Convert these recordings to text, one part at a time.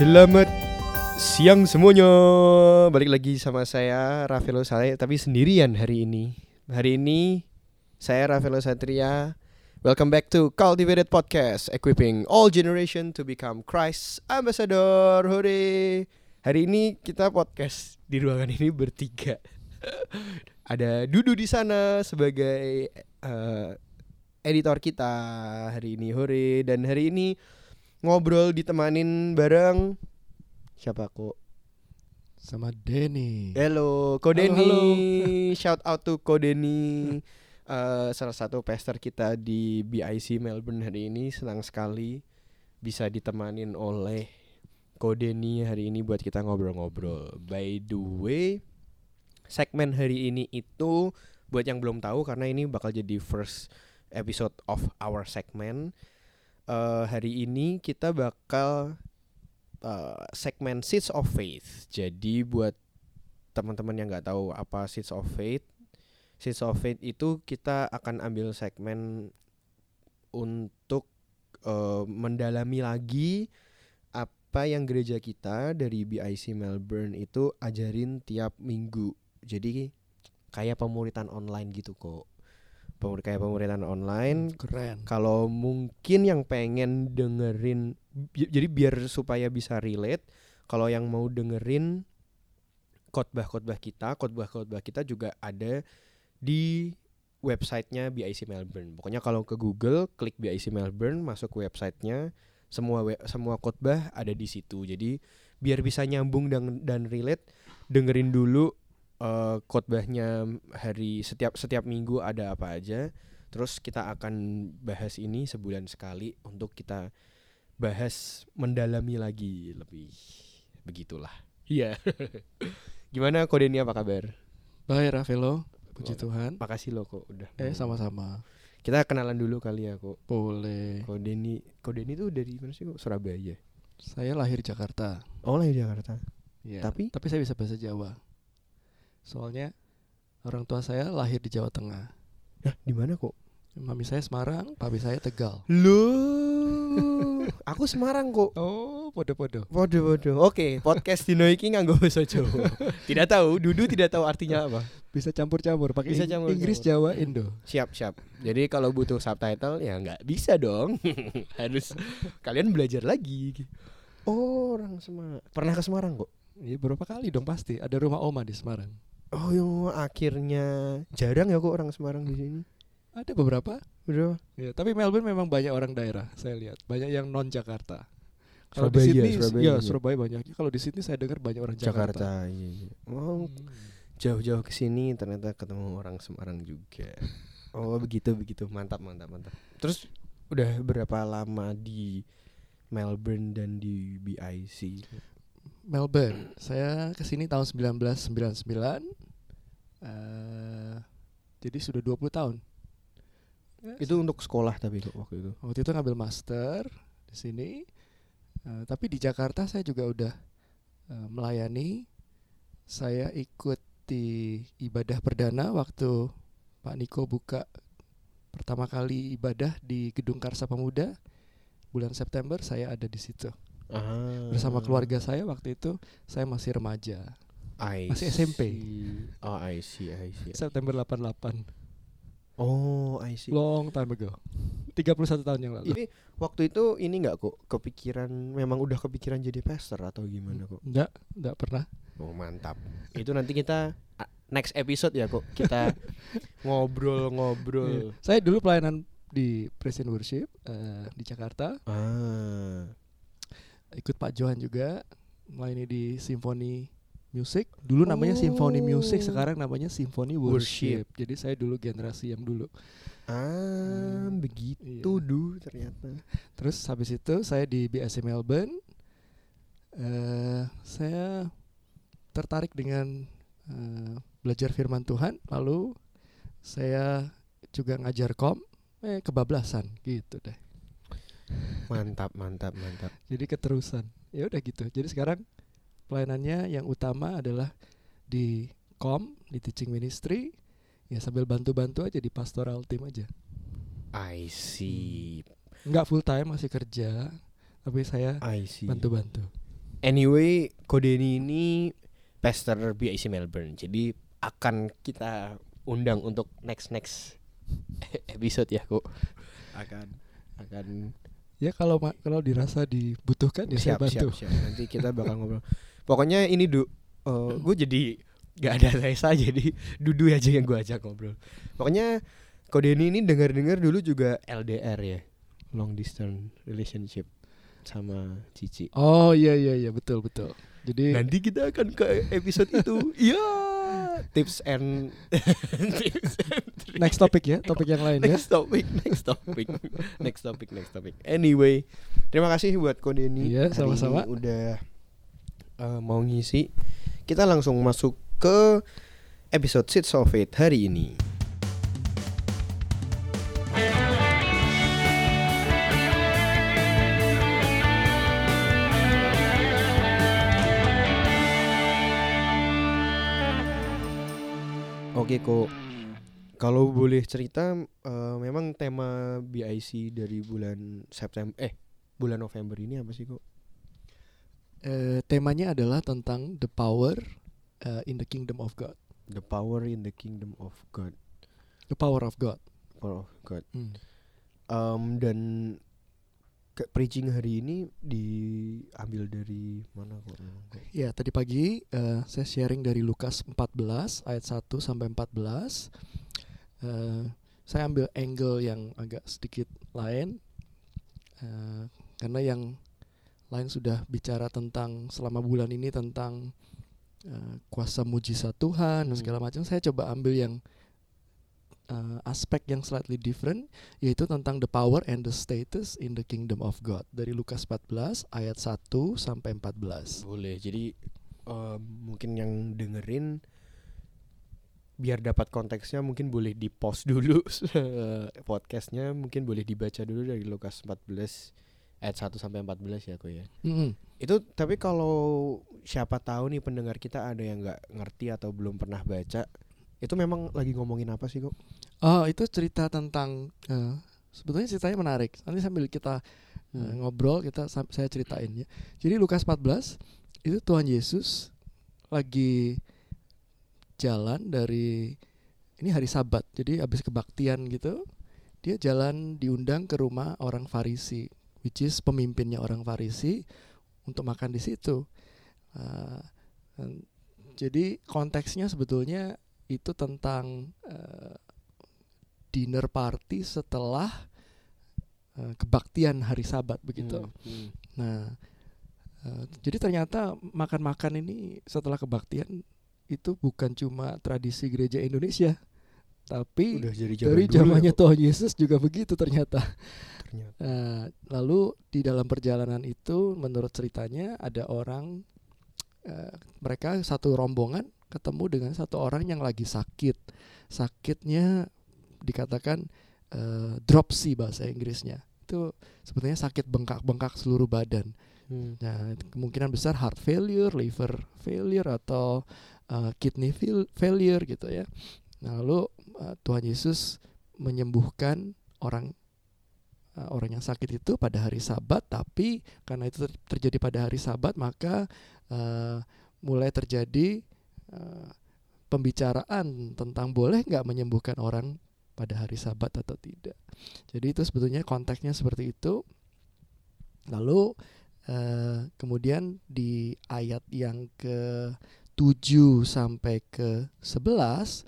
Selamat siang semuanya. Balik lagi sama saya Rafael Saleh tapi sendirian hari ini. Hari ini saya Rafael Satria. Welcome back to Cultivated Podcast, equipping all generation to become Christ ambassador. Hore. Hari ini kita podcast di ruangan ini bertiga. Ada Dudu di sana sebagai eh, editor kita hari ini. Hore dan hari ini ngobrol ditemanin bareng siapa kok? sama Denny. Hello, Kodeni. Halo, Shout out to Kodeni. Eh, salah satu pester kita di BIC Melbourne hari ini senang sekali bisa ditemanin oleh Kodeni hari ini buat kita ngobrol-ngobrol. By the way, segmen hari ini itu buat yang belum tahu karena ini bakal jadi first episode of our segment. Eh, hari ini kita bakal uh, segmen Seeds of Faith. Jadi buat teman-teman yang nggak tahu apa Seeds of Faith, Seeds of Faith itu kita akan ambil segmen untuk uh, mendalami lagi apa yang gereja kita dari BIC Melbourne itu ajarin tiap minggu. Jadi kayak pemuritan online gitu kok. Kayak pemuritan online. Keren. kalau mungkin yang pengen dengerin bi- jadi biar supaya bisa relate kalau yang mau dengerin khotbah-khotbah kita khotbah-khotbah kita juga ada di websitenya BIC Melbourne. Pokoknya kalau ke Google klik BIC Melbourne masuk ke websitenya semua we- semua khotbah ada di situ. Jadi biar bisa nyambung dan dan relate dengerin dulu eh, khotbahnya hari setiap setiap minggu ada apa aja Terus kita akan bahas ini sebulan sekali untuk kita bahas mendalami lagi lebih begitulah. Iya. Gimana kode ini apa kabar? Bye Ravelo. Puji Oh. Tuhan. Makasih lo kok udah. Eh sama-sama. Kita kenalan dulu kali ya kok. Boleh. Kode ini kode ini tuh dari mana sih kok? Surabaya. Saya lahir di Jakarta. Oh lahir di Jakarta. Ya. Tapi? tapi saya bisa bahasa Jawa. Soalnya orang tua saya lahir di Jawa Tengah. Nah di mana kok? Mami saya Semarang, papi saya Tegal. Lo, aku Semarang kok. Oh, podo-podo. Waduh. Oke, podcast Dino iki nganggo bahasa Jawa. tidak tahu, Dudu tidak tahu artinya apa. Bisa campur-campur pakai Bisa Ing- campur-campur. Inggris, Jawa, Indo. Siap siap. Jadi kalau butuh subtitle ya nggak bisa dong. Harus kalian belajar lagi. Oh orang Semarang. Pernah ke Semarang kok? Iya, berapa kali dong pasti. Ada rumah oma di Semarang. Oh yo akhirnya jarang ya kok orang Semarang di sini. Ada beberapa. Udah. Ya, tapi Melbourne memang banyak orang daerah, saya lihat. Banyak yang non Jakarta. Kalau di Sydney, Surabaya ya. Surabaya banyak. Kalau di Sydney saya dengar banyak orang Jakarta. Jakarta. Iya, iya. Oh Hmm. jauh-jauh ke sini ternyata ketemu orang Semarang juga. Oh begitu begitu mantap mantap mantap. Terus udah berapa lama di Melbourne dan di BIC? Melbourne. Saya ke sini tahun 1999. eh jadi sudah 20 tahun. Itu untuk sekolah tapi waktu itu. waktu itu ngambil master di sini. Eh, tapi di Jakarta saya juga udah eh, melayani. Saya ikut di ibadah perdana waktu Pak Niko buka pertama kali ibadah di Gedung Karsa Pemuda bulan September saya ada di situ Ah. bersama keluarga saya waktu itu saya masih remaja I Masih SMP. Oh, I see, I see. September 88 Oh, I see. long time ago 31 tahun yang lalu Ini waktu itu ini nggak kok kepikiran memang udah kepikiran jadi pastor atau gimana kok? enggak enggak pernah Oh, mantap. Itu nanti kita next episode ya kok kita ngobrol-ngobrol. Iya. saya dulu pelayanan di Presiden Worship eh, di Jakarta Ah. Ikut Pak Johan juga melayani di Symphony Music dulu namanya Symphony Music Oh. sekarang namanya Symphony Worship. Worship. jadi saya dulu generasi yang dulu Ah, Hmm, begitu iya. duh ternyata. terus habis itu saya di BSC Melbourne eh saya tertarik dengan eh, belajar firman Tuhan lalu saya juga ngajar kom eh kebablasan gitu deh Mantap, mantap, mantap. jadi keterusan ya udah gitu jadi sekarang pelayanannya yang utama adalah di kom di teaching ministry ya sambil bantu-bantu aja di pastoral team aja I see. nggak full time masih kerja tapi saya I see. bantu-bantu Anyway, Kodeni ini pester BIC Melbourne. Jadi akan kita undang untuk next next episode ya kok. Akan akan Ya kalau kalau dirasa dibutuhkan ya saya siap, bantu. siap, siap. Nanti kita bakal ngobrol. Pokoknya ini du, gue jadi gak ada Reza jadi Dudu aja yang gue ajak ngobrol. Pokoknya Kodeni ini dengar-dengar dulu juga LDR ya, long distance relationship sama Cici. Oh iya iya iya betul betul. Jadi Nanti kita akan ke episode itu. Iya. Tips and next topik ya, topik yang lain ya. Next topic, next topic, next topic, next topic. Anyway, terima kasih buat Kodeni. Iya, Hari sama-sama. ini Udah eh, mau ngisi. Kita langsung masuk ke episode Seeds of Fate hari ini. Oke kok. Kalau boleh cerita, eh, memang tema BIC dari bulan September, eh bulan November ini apa sih kok? Eh, temanya adalah tentang the power eh, in the kingdom of God. The power in the kingdom of God. The power of God. Power of God. Hmm. Em, dan ke preaching hari ini diambil dari mana kok? Ya, tadi pagi eh, saya sharing dari Lukas 14 ayat 1 sampai 14. Eh, saya ambil angle yang agak sedikit lain eh, karena yang lain sudah bicara tentang selama bulan ini tentang eh, kuasa mujizat Tuhan dan Hmm. segala macam. Saya coba ambil yang eh, aspek yang slightly different yaitu tentang the power and the status in the kingdom of God dari Lukas 14 ayat 1 sampai 14. Boleh. Jadi em, mungkin yang dengerin biar dapat konteksnya mungkin boleh di pause dulu podcastnya mungkin boleh dibaca dulu dari Lukas 14 ayat 1 sampai 14 ya kok ya. Mm-mm. Itu tapi kalau siapa tahu nih pendengar kita ada yang nggak ngerti atau belum pernah baca, itu memang lagi ngomongin apa sih kok? Oh, itu cerita tentang eh, sebetulnya ceritanya menarik. Nanti sambil kita Hmm. ngobrol, kita saya ceritain ya. Jadi Lukas 14 itu Tuhan Yesus lagi jalan dari ini hari Sabat. Jadi habis kebaktian gitu, dia jalan diundang ke rumah orang Farisi, which is pemimpinnya orang Farisi untuk makan di situ. Dan- jadi konteksnya sebetulnya itu tentang eh, dinner party setelah eh, kebaktian hari Sabat begitu. Hmm, hmm. Nah, eh, jadi ternyata makan-makan ini setelah kebaktian itu bukan cuma tradisi gereja Indonesia, tapi Udah jadi dari dulu ya, zamannya kok, Tuhan Yesus juga begitu ternyata. ternyata. Nah, lalu di dalam perjalanan itu, menurut ceritanya ada orang, eh, mereka satu rombongan ketemu dengan satu orang yang lagi sakit. Sakitnya dikatakan eh, dropsy bahasa Inggrisnya. Itu sebetulnya sakit bengkak-bengkak seluruh badan. Hmm. Nah, kemungkinan besar heart failure, liver failure atau uh, kidney fail- failure gitu ya. Nah, lalu uh, Tuhan Yesus menyembuhkan orang uh, orang yang sakit itu pada hari Sabat, tapi karena itu ter- terjadi pada hari Sabat, maka uh, mulai terjadi pembicaraan tentang boleh nggak menyembuhkan orang pada hari Sabat atau tidak. Jadi itu sebetulnya konteksnya seperti itu. Lalu eh, kemudian di ayat yang ke 7 sampai ke 11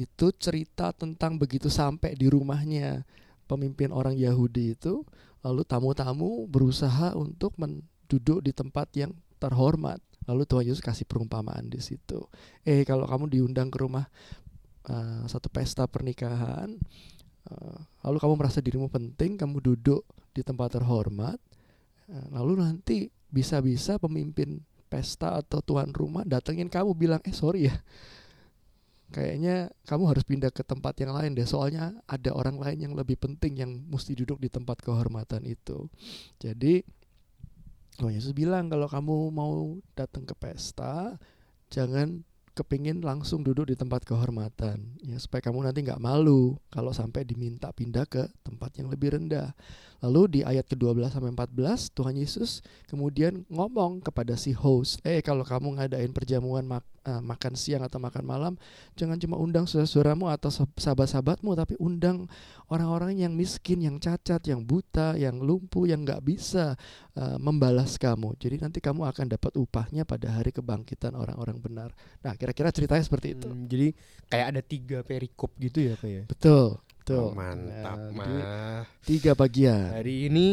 itu cerita tentang begitu sampai di rumahnya pemimpin orang Yahudi itu lalu tamu-tamu berusaha untuk menduduk di tempat yang terhormat. Lalu Tuhan Yesus kasih perumpamaan di situ. Eh kalau kamu diundang ke rumah eh, satu pesta pernikahan eh, lalu kamu merasa dirimu penting, kamu duduk di tempat terhormat Eh, Lalu nanti bisa-bisa pemimpin pesta atau tuan rumah datengin kamu bilang, eh sorry ya, kayaknya kamu harus pindah ke tempat yang lain deh. Soalnya ada orang lain yang lebih penting yang mesti duduk di tempat kehormatan itu. Jadi Tuhan Yesus bilang kalau kamu mau datang ke pesta, jangan kepingin langsung duduk di tempat kehormatan ya supaya kamu nanti nggak malu kalau sampai diminta pindah ke tempat yang lebih rendah Lalu di ayat ke-12 sampai 14 Tuhan Yesus kemudian ngomong kepada si host, "Eh kalau kamu ngadain perjamuan mak uh, makan siang atau makan malam, jangan cuma undang saudara-saudaramu atau sahabat-sahabatmu tapi undang orang-orang yang miskin, yang cacat, yang buta, yang lumpuh, yang nggak bisa uh, membalas kamu. Jadi nanti kamu akan dapat upahnya pada hari kebangkitan orang-orang benar." Nah, kira-kira ceritanya seperti itu. Hmm, jadi kayak ada tiga perikop gitu ya, Pak ya. Betul. Tuh. Oh, mantap Nah, mah. Tiga bagian. Hari ini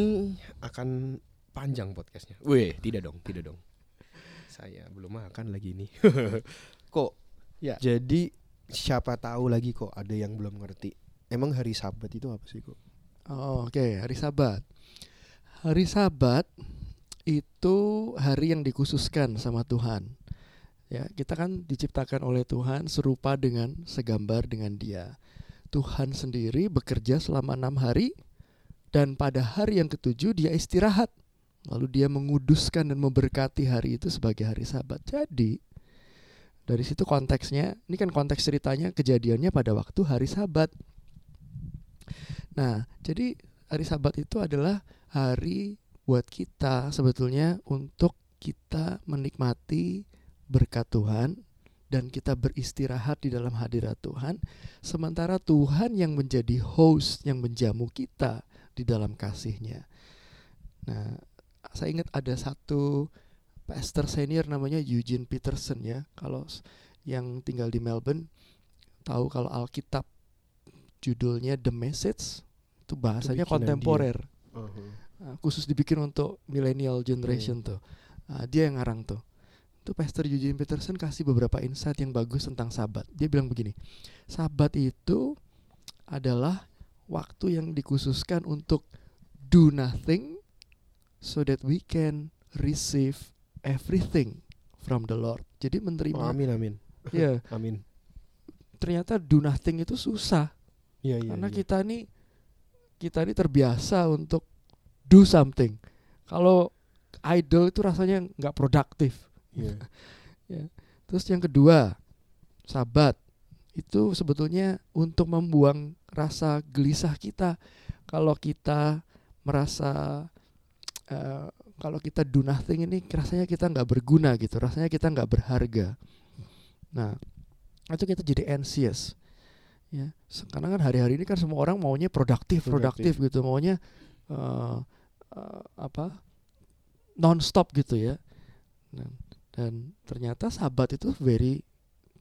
akan panjang podcastnya. Weh, tidak dong, tidak dong. Saya belum makan lagi nih. kok? Ya. Jadi siapa tahu lagi kok ada yang belum ngerti. Emang hari Sabat itu apa sih kok? Oh, Oke, hari Sabat. Hari Sabat itu hari yang dikhususkan sama Tuhan. Ya, kita kan diciptakan oleh Tuhan serupa dengan segambar dengan Dia. Tuhan sendiri bekerja selama enam hari dan pada hari yang ketujuh dia istirahat. Lalu dia menguduskan dan memberkati hari itu sebagai hari Sabat. Jadi dari situ konteksnya, ini kan konteks ceritanya kejadiannya pada waktu hari Sabat. Nah, jadi hari Sabat itu adalah hari buat kita sebetulnya untuk kita menikmati berkat Tuhan dan kita beristirahat di dalam hadirat Tuhan sementara Tuhan yang menjadi host yang menjamu kita di dalam kasihnya. Nah, saya ingat ada satu pastor senior namanya Eugene Peterson ya. Kalau yang tinggal di Melbourne tahu kalau Alkitab judulnya The Message itu bahasanya kontemporer. Uh-huh. Nah, khusus dibikin untuk millennial generation tuh. Nah, dia yang ngarang tuh. Tuh Pastor Eugene Peterson kasih beberapa insight yang bagus tentang sabat. Dia bilang begini, sabat itu adalah waktu yang dikhususkan untuk do nothing so that we can receive everything from the Lord. Jadi Oh, menerima, amin amin. ya Amin. ternyata do nothing itu susah Iya iya. karena iya. kita nih kita ini terbiasa untuk do something. Kalau idle itu rasanya nggak produktif. Iya. Terus yang kedua, sabat itu sebetulnya untuk membuang rasa gelisah kita. Kalau kita merasa eh, kalau kita do nothing ini rasanya kita nggak berguna gitu, rasanya kita nggak berharga. Nah, itu kita jadi anxious. Ya, karena kan hari-hari ini kan semua orang maunya produktif, Produktif. produktif gitu, maunya eh, eh, apa? non-stop gitu ya. Dan, dan ternyata sabat itu very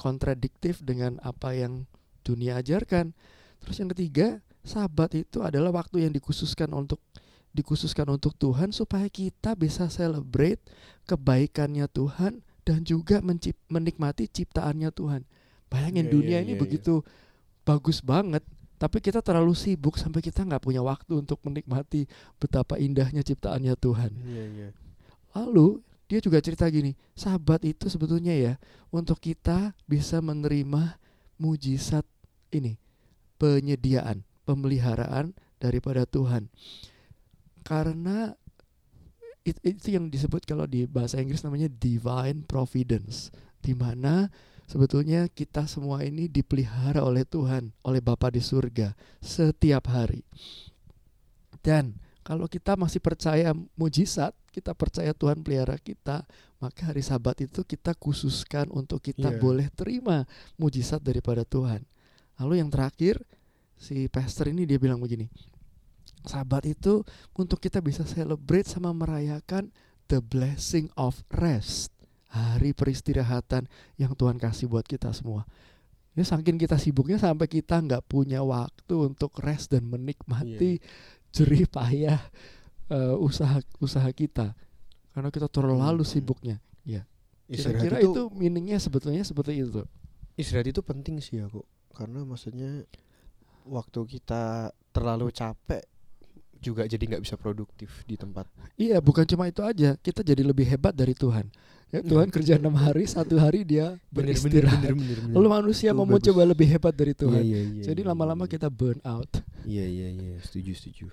kontradiktif dengan apa yang dunia ajarkan. Terus yang ketiga, sabat itu adalah waktu yang dikhususkan untuk dikhususkan untuk Tuhan supaya kita bisa celebrate kebaikannya Tuhan dan juga mencip- menikmati ciptaannya Tuhan. Bayangin Iya, dunia iya, ini iya, begitu bagus banget, tapi kita terlalu sibuk sampai kita nggak punya waktu untuk menikmati betapa indahnya ciptaannya Tuhan. Iya iya. Lalu dia juga cerita gini, sahabat itu sebetulnya ya untuk kita bisa menerima mujizat ini, penyediaan, pemeliharaan daripada Tuhan. Karena it- itu yang disebut kalau di bahasa Inggris namanya divine providence, di mana sebetulnya kita semua ini dipelihara oleh Tuhan, oleh Bapa di surga setiap hari. Dan kalau kita masih percaya mujizat, kita percaya Tuhan pelihara kita, maka hari Sabat itu kita khususkan untuk kita Iya. boleh terima mujizat daripada Tuhan. Lalu yang terakhir, si pastor ini dia bilang begini, Sabat itu untuk kita bisa celebrate sama merayakan the blessing of rest, hari peristirahatan yang Tuhan kasih buat kita semua. Ini saking kita sibuknya sampai kita nggak punya waktu untuk rest dan menikmati jerih payah eh, usaha usaha kita karena kita terlalu Hmm. sibuknya. Istirahat Kira-kira itu, itu meaningnya sebetulnya seperti itu. istirahat itu penting sih aku. Karena maksudnya waktu kita terlalu capek juga jadi nggak bisa produktif di tempat. Iya, bukan cuma itu aja. Kita jadi lebih hebat dari Tuhan. Ya, Tuhan kerja enam hari, satu hari dia beristirahat. Lalu manusia Tuh, mau bagus. coba lebih hebat dari Tuhan. Iya, iya, Jadi iya, lama-lama iya. kita burn out. Iya iya iya, setuju setuju.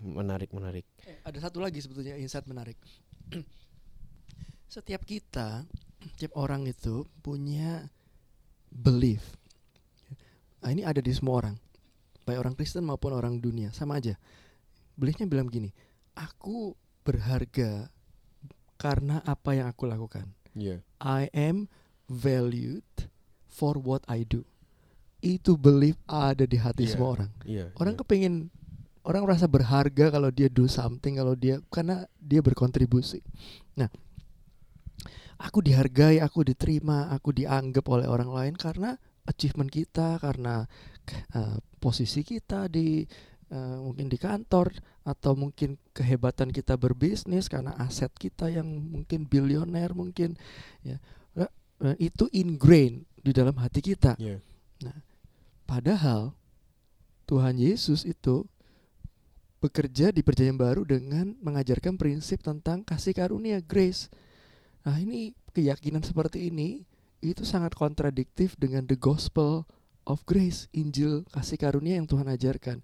Menarik menarik. Ada satu lagi sebetulnya insight menarik. Setiap kita, setiap orang itu punya belief. Nah, ini ada di semua orang. Baik orang Kristen maupun orang dunia, sama aja. beliefnya bilang gini, aku berharga karena apa yang aku lakukan. Iya. I am valued for what I do. Itu belief ada di hati Iya. semua orang. Iya. Orang iya. kepingin orang merasa berharga kalau dia do something kalau dia karena dia berkontribusi. Nah, aku dihargai, aku diterima, aku dianggap oleh orang lain karena achievement kita, karena eh, posisi kita di eh, mungkin di kantor atau mungkin kehebatan kita berbisnis karena aset kita yang mungkin bilioner mungkin ya Eh, itu ingrain di dalam hati kita. Iya. Padahal Tuhan Yesus itu bekerja di perjanjian baru dengan mengajarkan prinsip tentang kasih karunia grace. Nah, ini keyakinan seperti ini itu sangat kontradiktif dengan the gospel of grace, Injil kasih karunia yang Tuhan ajarkan.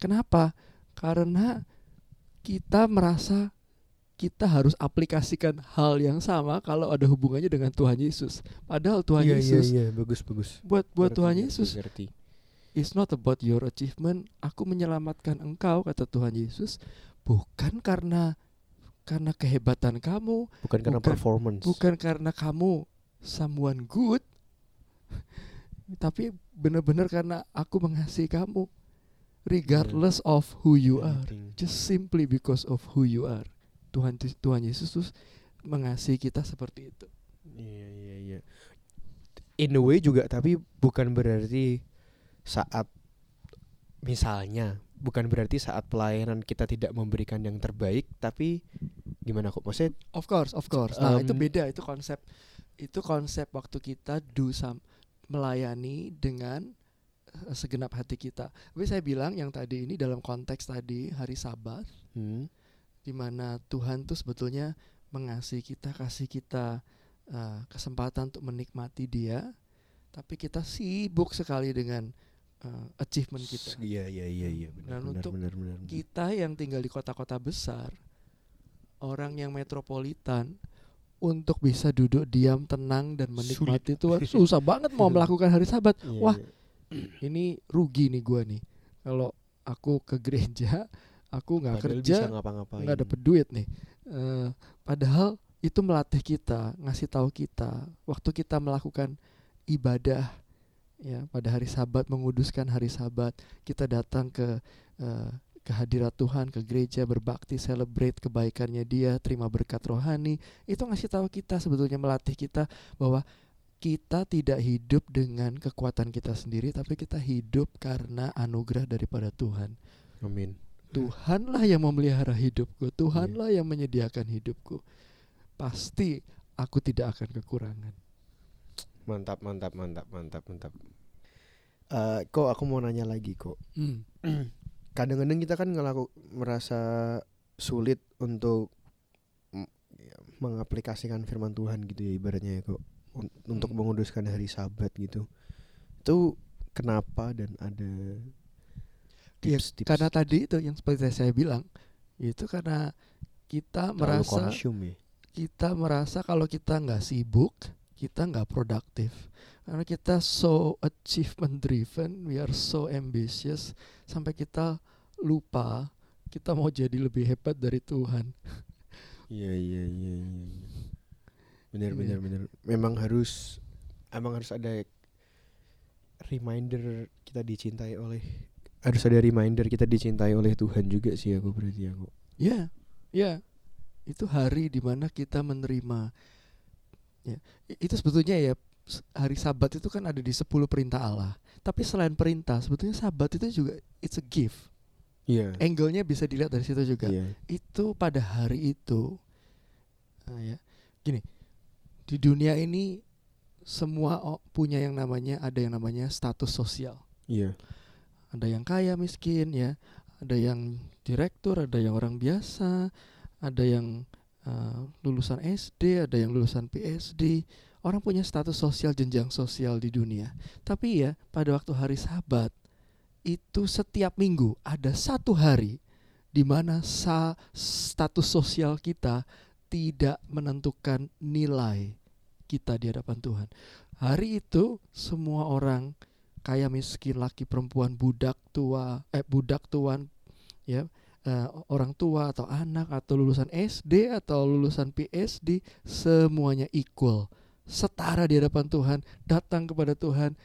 Kenapa? Karena kita merasa kita harus aplikasikan hal yang sama kalau ada hubungannya dengan Tuhan Yesus. Padahal Tuhan Iya, iya, Yesus iya, bagus bagus. buat buat Tuhan Yesus. It's not about your achievement. Aku menyelamatkan engkau kata Tuhan Yesus bukan karena karena kehebatan kamu, Bukan karena Bukan- performance. bukan karena kamu someone good, tapi benar-benar karena aku mengasihi kamu regardless of who you are. Just simply because of who you are. Tuhan Tuhan Yesus tuh mengasihi kita seperti itu. Iya iya iya. In a way juga tapi bukan berarti saat misalnya bukan berarti saat pelayanan kita tidak memberikan yang terbaik tapi gimana kok maksudnya Of course, of course. Nah, itu Um, beda, itu konsep itu konsep waktu kita do some melayani dengan eh, segenap hati kita. Tapi saya bilang yang tadi ini dalam konteks tadi hari Sabat hmm, di mana Tuhan tuh sebetulnya mengasihi kita, kasih kita eh, kesempatan untuk menikmati Dia, tapi kita sibuk sekali dengan eh, achievement kita. iya iya iya iya benar Dan benar untuk benar benar. benar. kita yang tinggal di kota-kota besar, orang yang metropolitan untuk bisa duduk diam tenang dan menikmati Tuhan susah banget mau melakukan hari Sabat. Iya, Wah, iya. ini rugi nih gua nih. Kalau aku ke gereja, aku nggak kerja, nggak dapet duit nih. Eh, padahal itu melatih kita, ngasih tahu kita waktu kita melakukan ibadah ya pada hari Sabat menguduskan hari Sabat kita datang ke eh, ke hadirat Tuhan ke gereja berbakti celebrate kebaikannya Dia terima berkat rohani itu ngasih tahu kita sebetulnya melatih kita bahwa kita tidak hidup dengan kekuatan kita sendiri tapi kita hidup karena anugerah daripada Tuhan Amin. Tuhanlah yang memelihara hidupku. Tuhanlah yang menyediakan hidupku. Pasti aku tidak akan kekurangan. Mantap mantap mantap mantap mantap. Eh, kok aku mau nanya lagi kok. Hmm. kadang-kadang kita kan ngelaku merasa sulit untuk ya, mengaplikasikan firman Tuhan gitu ya ibaratnya ya kok Un- untuk Hmm. menguduskan hari Sabat gitu. Itu kenapa dan ada Ya, tips-tips Karena tadi itu yang seperti saya bilang, itu karena kita terlalu merasa consume ya. kita merasa kalau kita nggak sibuk, kita nggak produktif. Karena kita so achievement driven, we are so ambitious sampai kita lupa kita mau jadi lebih hebat dari Tuhan. Iya iya iya iya. Benar Iya. benar benar. Memang harus emang harus ada reminder kita dicintai oleh harus ada reminder kita dicintai oleh Tuhan juga sih aku berarti aku. Ya, ya, itu hari di mana kita menerima. Ya, itu sebetulnya ya hari Sabat itu kan ada di 10 perintah Allah. Tapi selain perintah, sebetulnya Sabat itu juga it's a gift. Iya. Angle-nya bisa dilihat dari situ juga. Iya. Itu pada hari itu, nah ya, gini, di dunia ini semua punya yang namanya ada yang namanya status sosial. Iya. ada yang kaya miskin ya ada yang direktur ada yang orang biasa ada yang uh, lulusan SD ada yang lulusan PSD orang punya status sosial jenjang sosial di dunia tapi ya pada waktu hari Sabat itu setiap minggu ada satu hari di mana sa status sosial kita tidak menentukan nilai kita di hadapan Tuhan. Hari itu semua orang kaya miskin laki perempuan budak tua eh budak tuan ya eh, orang tua atau anak atau lulusan SD atau lulusan PSD semuanya equal setara di hadapan Tuhan datang kepada Tuhan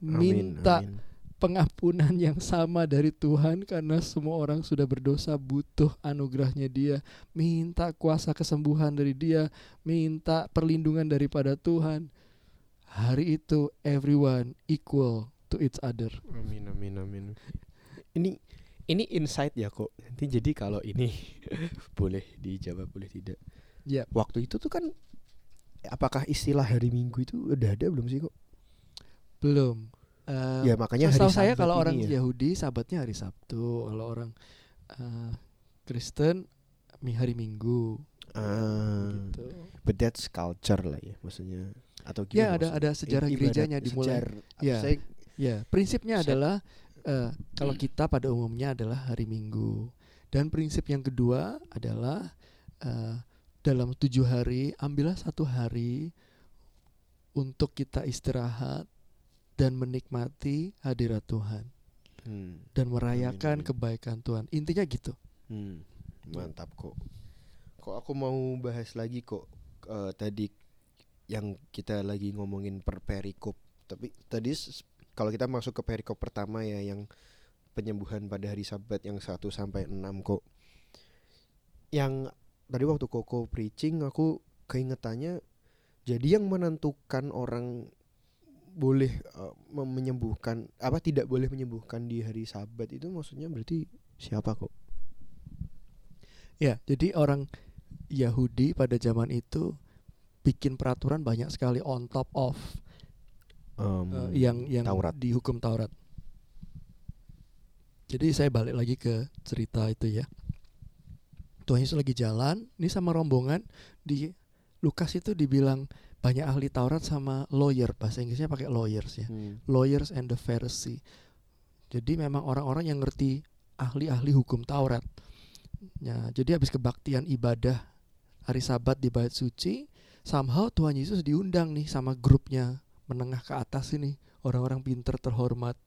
minta amin. pengampunan yang sama dari Tuhan karena semua orang sudah berdosa butuh anugerahnya dia minta kuasa kesembuhan dari dia minta perlindungan daripada Tuhan hari itu everyone equal to each other Amin amin amin. Ini ini insight ya kok. Nanti jadi kalau ini boleh dijawab boleh tidak. Ya. Waktu itu tuh kan apakah istilah hari Minggu itu udah ada belum sih kok? belum Eh, ya makanya hari saya kalau orang ya. Yahudi sabatnya hari Sabtu kalau orang eh, Kristen mi hari Minggu Ah, gitu but that's culture lah ya maksudnya atau ya gimana ada maksudnya? ada sejarah I- ibadat gerejanya dimulai sejar- Ya. saya- Ya, prinsipnya Set. adalah eh, kalau kita pada umumnya adalah hari Minggu. Dan prinsip yang kedua adalah eh, dalam tujuh hari ambillah satu hari untuk kita istirahat dan menikmati hadirat Tuhan hmm, dan merayakan amin. kebaikan Tuhan. Intinya gitu. hmm, mantap kok. Kok aku mau bahas lagi kok eh, tadi yang kita lagi ngomongin per perikop. Tapi tadi kalau kita masuk ke perikop pertama ya yang penyembuhan pada hari Sabat yang 1 sampai 6 kok. Yang tadi waktu Koko preaching aku keingetannya jadi yang menentukan orang boleh eh, mem- menyembuhkan apa tidak boleh menyembuhkan di hari Sabat itu maksudnya berarti siapa kok? Ya, jadi orang Yahudi pada zaman itu bikin peraturan banyak sekali on top of Em, eh, yang yang Taurat. di hukum Taurat. Jadi saya balik lagi ke cerita itu ya. Tuhan Yesus lagi jalan, ini sama rombongan di Lukas itu dibilang banyak ahli Taurat sama lawyer, bahasa Inggrisnya pakai lawyers ya. Hmm. Lawyers and the Pharisee. Jadi memang orang-orang yang ngerti ahli-ahli hukum Taurat. Ya, jadi habis kebaktian ibadah hari Sabat di bait suci, somehow Tuhan Yesus diundang nih sama grupnya menengah ke atas ini, orang-orang pinter terhormat,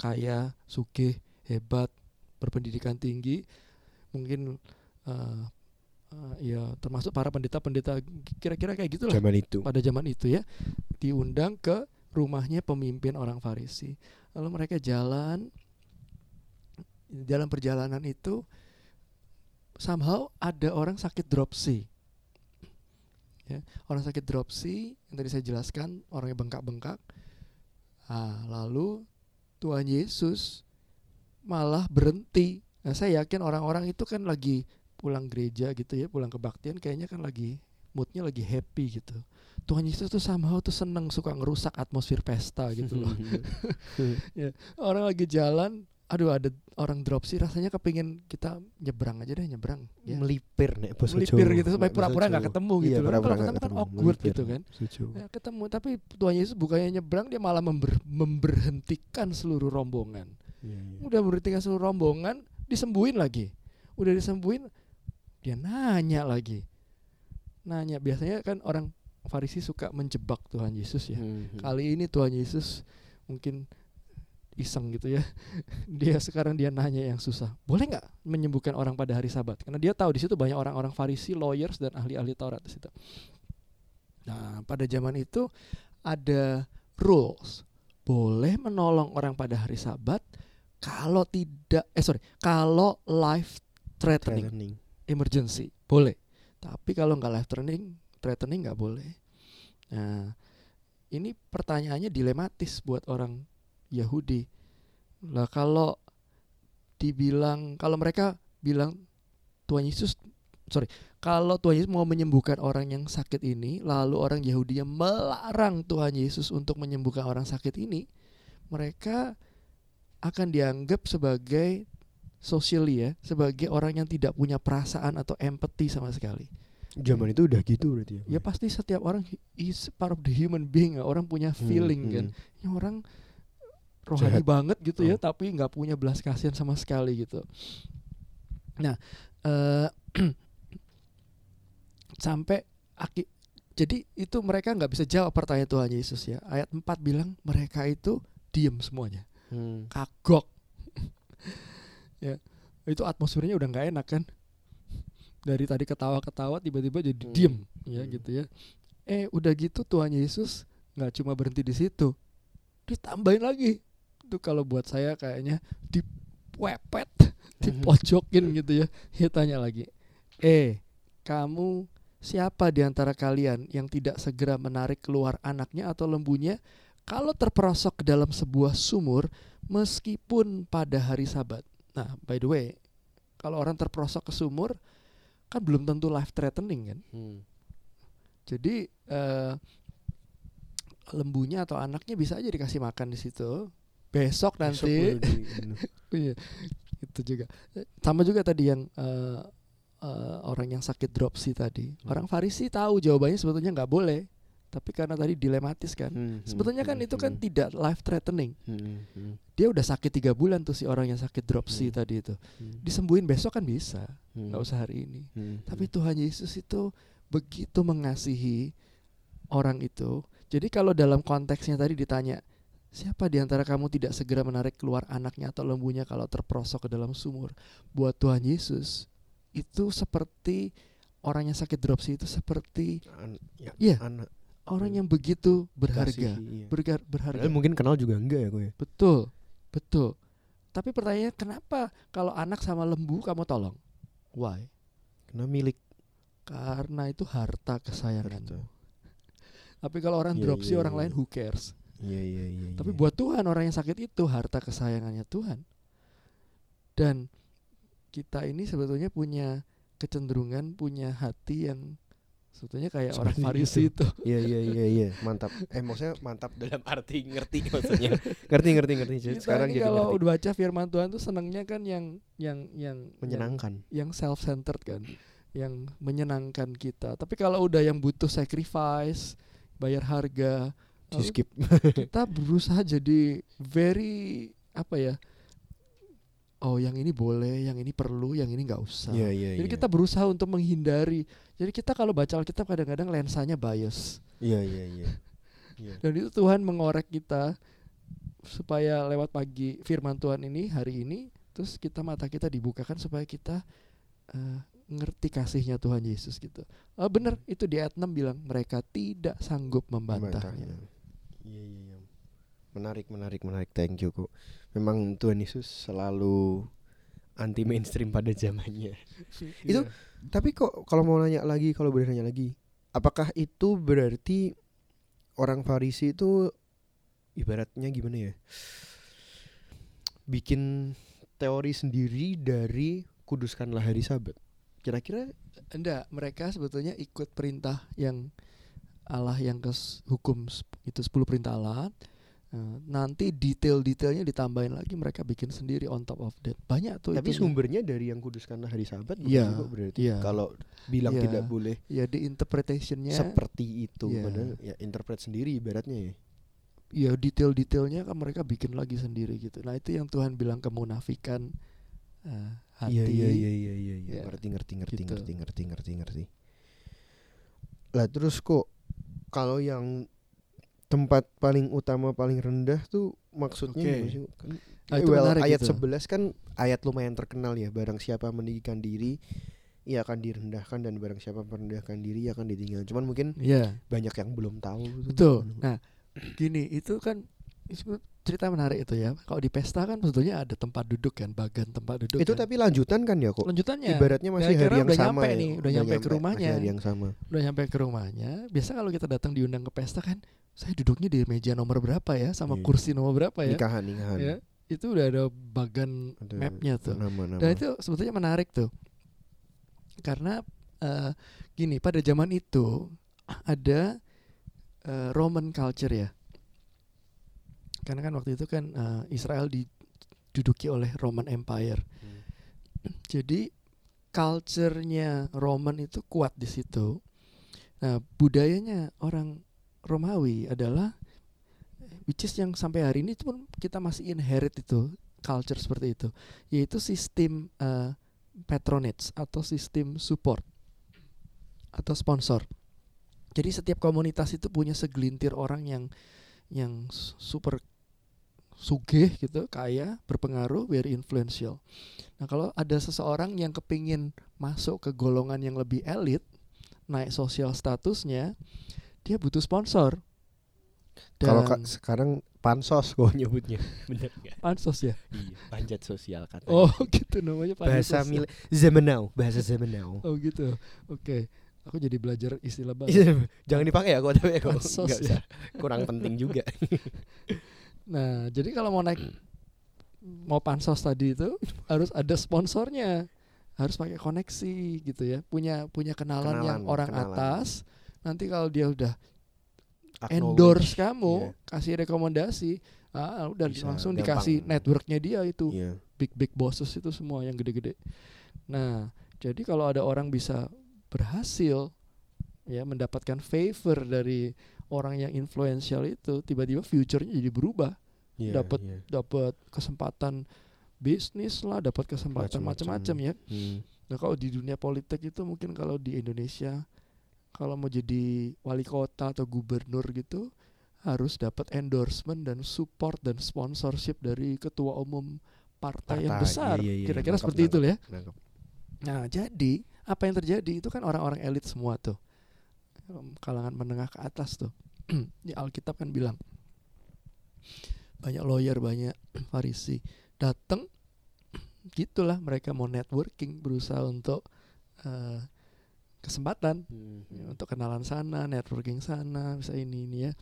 kaya, sugih, hebat, berpendidikan tinggi, mungkin eh, eh, ya termasuk para pendeta-pendeta kira-kira kayak gitulah Zaman itu. pada zaman itu ya diundang ke rumahnya pemimpin orang Farisi. Lalu mereka jalan dalam perjalanan itu somehow ada orang sakit dropsy. Ya, orang sakit dropsy yang tadi saya jelaskan orangnya bengkak-bengkak. Ah, lalu Tuhan Yesus malah berhenti. Nah, saya yakin orang-orang itu kan lagi pulang gereja gitu ya, pulang kebaktian kayaknya kan lagi moodnya lagi happy gitu. Tuhan Yesus tuh somehow tuh seneng suka ngerusak atmosfer pesta gitu loh. Orang lagi jalan, aduh ada orang dropsy rasanya kepingin kita nyebrang aja deh nyebrang. Ya. melipir nek bahasa Melipir Jawa. gitu supaya pura-pura nggak Jawa. ketemu Iya, gitu loh. pura-pura Kalau ketemu kan awkward melipir. gitu kan. Ya, ketemu tapi Tuhan Yesus bukannya nyebrang dia malah member- memberhentikan seluruh rombongan. Iya, iya. Udah memberhentikan seluruh rombongan, disembuhin lagi. Udah disembuhin, dia nanya lagi. Nanya biasanya kan orang Farisi suka menjebak Tuhan Yesus ya. Hmm. Kali ini Tuhan Yesus mungkin iseng gitu ya. dia sekarang dia nanya yang susah. Boleh nggak menyembuhkan orang pada hari Sabat? Karena dia tahu di situ banyak orang-orang Farisi, lawyers dan ahli-ahli Taurat di situ. Nah, pada zaman itu ada rules. Boleh menolong orang pada hari Sabat kalau tidak eh sorry, kalau life threatening Threatening. Emergency. Boleh. Tapi kalau nggak life threatening threatening nggak boleh. Nah ini pertanyaannya dilematis buat orang Yahudi. Lah kalau dibilang kalau mereka bilang Tuhan Yesus sorry kalau Tuhan Yesus mau menyembuhkan orang yang sakit ini lalu orang Yahudi yang melarang Tuhan Yesus untuk menyembuhkan orang sakit ini mereka akan dianggap sebagai socially ya sebagai orang yang tidak punya perasaan atau empati sama sekali. Zaman itu udah gitu berarti Ya pasti setiap orang is part of the human being, orang punya Hmm, feeling hmm. kan. Ini orang rohani Jahat. banget gitu ya, Oh. tapi nggak punya belas kasihan sama sekali gitu. Nah, eh sampai aki jadi itu mereka nggak bisa jawab pertanyaan Tuhan Yesus ya. Ayat 4 bilang mereka itu diem semuanya Hmm. kagok ya itu atmosfernya udah nggak enak kan? Dari tadi ketawa-ketawa tiba-tiba jadi Hmm. diem ya Hmm. gitu ya. Eh udah gitu Tuhan Yesus nggak cuma berhenti di situ ditambahin lagi. Itu kalau buat saya kayaknya dipepet dipojokin gitu ya. Dia tanya lagi eh kamu siapa di antara kalian yang tidak segera menarik keluar anaknya atau lembunya? Kalau terperosok ke dalam sebuah sumur meskipun pada hari sabat nah by the way kalau orang terperosok ke sumur kan belum tentu life threatening kan Hmm. jadi eh, lembunya atau anaknya bisa aja dikasih makan di situ. Besok Besok nanti di- iya, itu juga. Sama juga tadi yang eh, eh, orang yang sakit dropsy tadi. Hmm. Orang Farisi tahu jawabannya sebetulnya nggak boleh, tapi karena tadi dilematis kan. Hmm, Sebetulnya hmm, kan hmm, itu kan hmm, tidak life threatening. hmm, hmm, Dia udah sakit tiga bulan tuh si orang yang sakit dropsy Hmm. tadi itu. hmm, Disembuhin besok kan bisa, hmm, nggak usah hari ini. hmm, Tapi hmm. Tuhan Yesus itu begitu mengasihi orang itu. Jadi kalau dalam konteksnya tadi ditanya, siapa di antara kamu tidak segera menarik keluar anaknya atau lembunya kalau terperosok ke dalam sumur? Buat Tuhan Yesus itu seperti orang yang sakit dropsy itu seperti An- ya, Iya. anak orang yang begitu berharga, dikasihi, iya. bergar, berharga. Padahal mungkin kenal juga enggak ya gue. Betul, betul. Tapi pertanyaannya kenapa kalau anak sama lembu kamu tolong? Why? Karena milik Karena itu harta kesayanganmu. Tapi kalau orang Iya, dropsy iya, orang iya. lain who cares? Iya iya iya. Tapi iya. buat Tuhan orang yang sakit itu harta kesayangannya Tuhan. Dan kita ini sebetulnya punya kecenderungan punya hati yang sebetulnya kayak orang Seperti Farisi itu. Iya iya iya iya mantap. Eh maksudnya mantap dalam arti ngerti maksudnya. ngerti ngerti ngerti. Jadi Kita Sekarang jadi kalau ngerti. udah baca firman Tuhan tuh senangnya kan yang yang yang menyenangkan. yang, yang self centered kan, yang menyenangkan kita. Tapi kalau udah yang butuh sacrifice, bayar harga, Di lalu skip. kita berusaha jadi very apa ya? Oh, yang ini boleh, yang ini perlu, yang ini nggak usah. Iya iya. Jadi kita berusaha untuk menghindari. Jadi kita kalau baca Alkitab kadang-kadang lensanya bias. Iya iya iya. Iya. Dan itu Tuhan mengorek kita supaya lewat pagi firman Tuhan ini hari ini terus kita mata kita dibukakan supaya kita eh, ngerti kasihnya Tuhan Yesus gitu. Oh bener itu di ayat 6 bilang mereka tidak sanggup membantahnya. Iya iya iya. Menarik menarik menarik. Thank you kok. Memang Tuhan Yesus selalu anti mainstream pada zamannya. Itu- Iya. Tapi kok kalau mau nanya lagi, kalau boleh nanya lagi, apakah itu berarti orang Farisi itu ibaratnya gimana ya? Bikin teori sendiri dari kuduskanlah hari Sabat. Kira-kira enggak, mereka sebetulnya ikut perintah yang Allah yang ke hukum itu 10 perintah Allah. Eh, nanti detail-detailnya ditambahin lagi mereka bikin sendiri on top of that. Banyak tuh tapi itunya. sumbernya dari yang kuduskanlah hari Sabat Iya, juga berarti. iya. Kalau bilang Iya. tidak boleh ya di interpretationnya seperti itu, Iya. padahal ya interpret sendiri ibaratnya ya. ya detail-detailnya kan mereka bikin lagi sendiri gitu. Nah itu yang Tuhan bilang kemunafikan eh, hati. Iya iya iya iya iya iya. Ya, Ngerti ngerti ngerti gitu. ngerti ngerti ngerti ngerti. Lah terus kok kalau yang tempat paling utama paling rendah tuh maksudnya sih? Kan, Ah, eh, itu well, ayat itu. 11 kan ayat lumayan terkenal ya barang siapa meninggikan diri ia akan direndahkan dan barang siapa merendahkan diri ia akan ditinggalkan. Cuman mungkin Iya, banyak yang belum tahu tuh. betul. Nah, gini, itu kan cerita menarik itu ya. Kalau di pesta kan sebetulnya ada tempat duduk kan, bagian tempat duduk. itu kan. tapi lanjutan kan ya kok. lanjutannya Ibaratnya masih Kira-kira hari yang udah sama nyampe ya. nih, udah nyampe ke masih rumahnya. hari yang sama. udah nyampe ke rumahnya. Biasa kalau kita datang diundang ke pesta kan, saya duduknya di meja nomor berapa ya, sama Iya. kursi nomor berapa ya? Nikahan nikahan. Ya, itu udah ada bagan Ada mapnya tuh. Nama-nama. Dan itu sebetulnya menarik tuh, karena eh, gini pada zaman itu ada eh, Roman culture ya, karena kan waktu itu kan eh, Israel diduduki oleh Roman Empire. Hmm. Jadi culture-nya Roman itu kuat di situ. Nah, budayanya orang Romawi adalah which is yang sampai hari ini pun kita masih inherit itu culture seperti itu, yaitu sistem eh, patronage atau sistem support atau sponsor. Jadi setiap komunitas itu punya segelintir orang yang yang super sugih gitu, kaya, berpengaruh, very influential. Nah kalau ada seseorang yang kepingin masuk ke golongan yang lebih elit, naik sosial statusnya, dia butuh sponsor. Kalau Dan- ka- sekarang pansos gue nyebutnya, bener nggak? pansos ya? Iya, panjat sosial katanya. Oh gitu namanya bahasa pansos. mil zaman now, bahasa zaman now. Oh gitu. Oke. Aku jadi belajar istilah baru. Jangan dipakai ya, kok tapi ya, kok ya. Kurang penting juga. Nah, jadi kalau mau naik mau pansos tadi itu harus ada sponsornya. Harus pakai koneksi gitu ya. Punya punya kenalan, yang Kenalan, orang kenalan. atas. Nanti kalau dia udah endorse kamu, Iya. kasih rekomendasi, ah udah Bisa, langsung gampang. dikasih networknya dia itu. Iya. big big bosses itu semua yang gede-gede. Nah, jadi kalau ada orang bisa berhasil ya mendapatkan favor dari orang yang influential itu, tiba-tiba future-nya jadi berubah, Iya, Dapat iya. dapat kesempatan bisnis lah, dapat kesempatan Macam-macam. ya. Hmm. Nah, kalau di dunia politik itu mungkin kalau di Indonesia kalau mau jadi wali kota atau gubernur gitu harus dapat endorsement dan support dan sponsorship dari ketua umum partai, yang Partai, besar. iya, iya, iya, Kira-kira nangkep, seperti itu ya. Nangkep. Nah, jadi apa yang terjadi itu kan orang-orang elit semua tuh. Kalangan menengah ke atas tuh. Di Alkitab kan bilang banyak lawyer, banyak farisi datang gitulah mereka mau networking berusaha untuk eh, kesempatan Hmm. Ya, untuk kenalan sana, networking sana, bisa ini ini ya.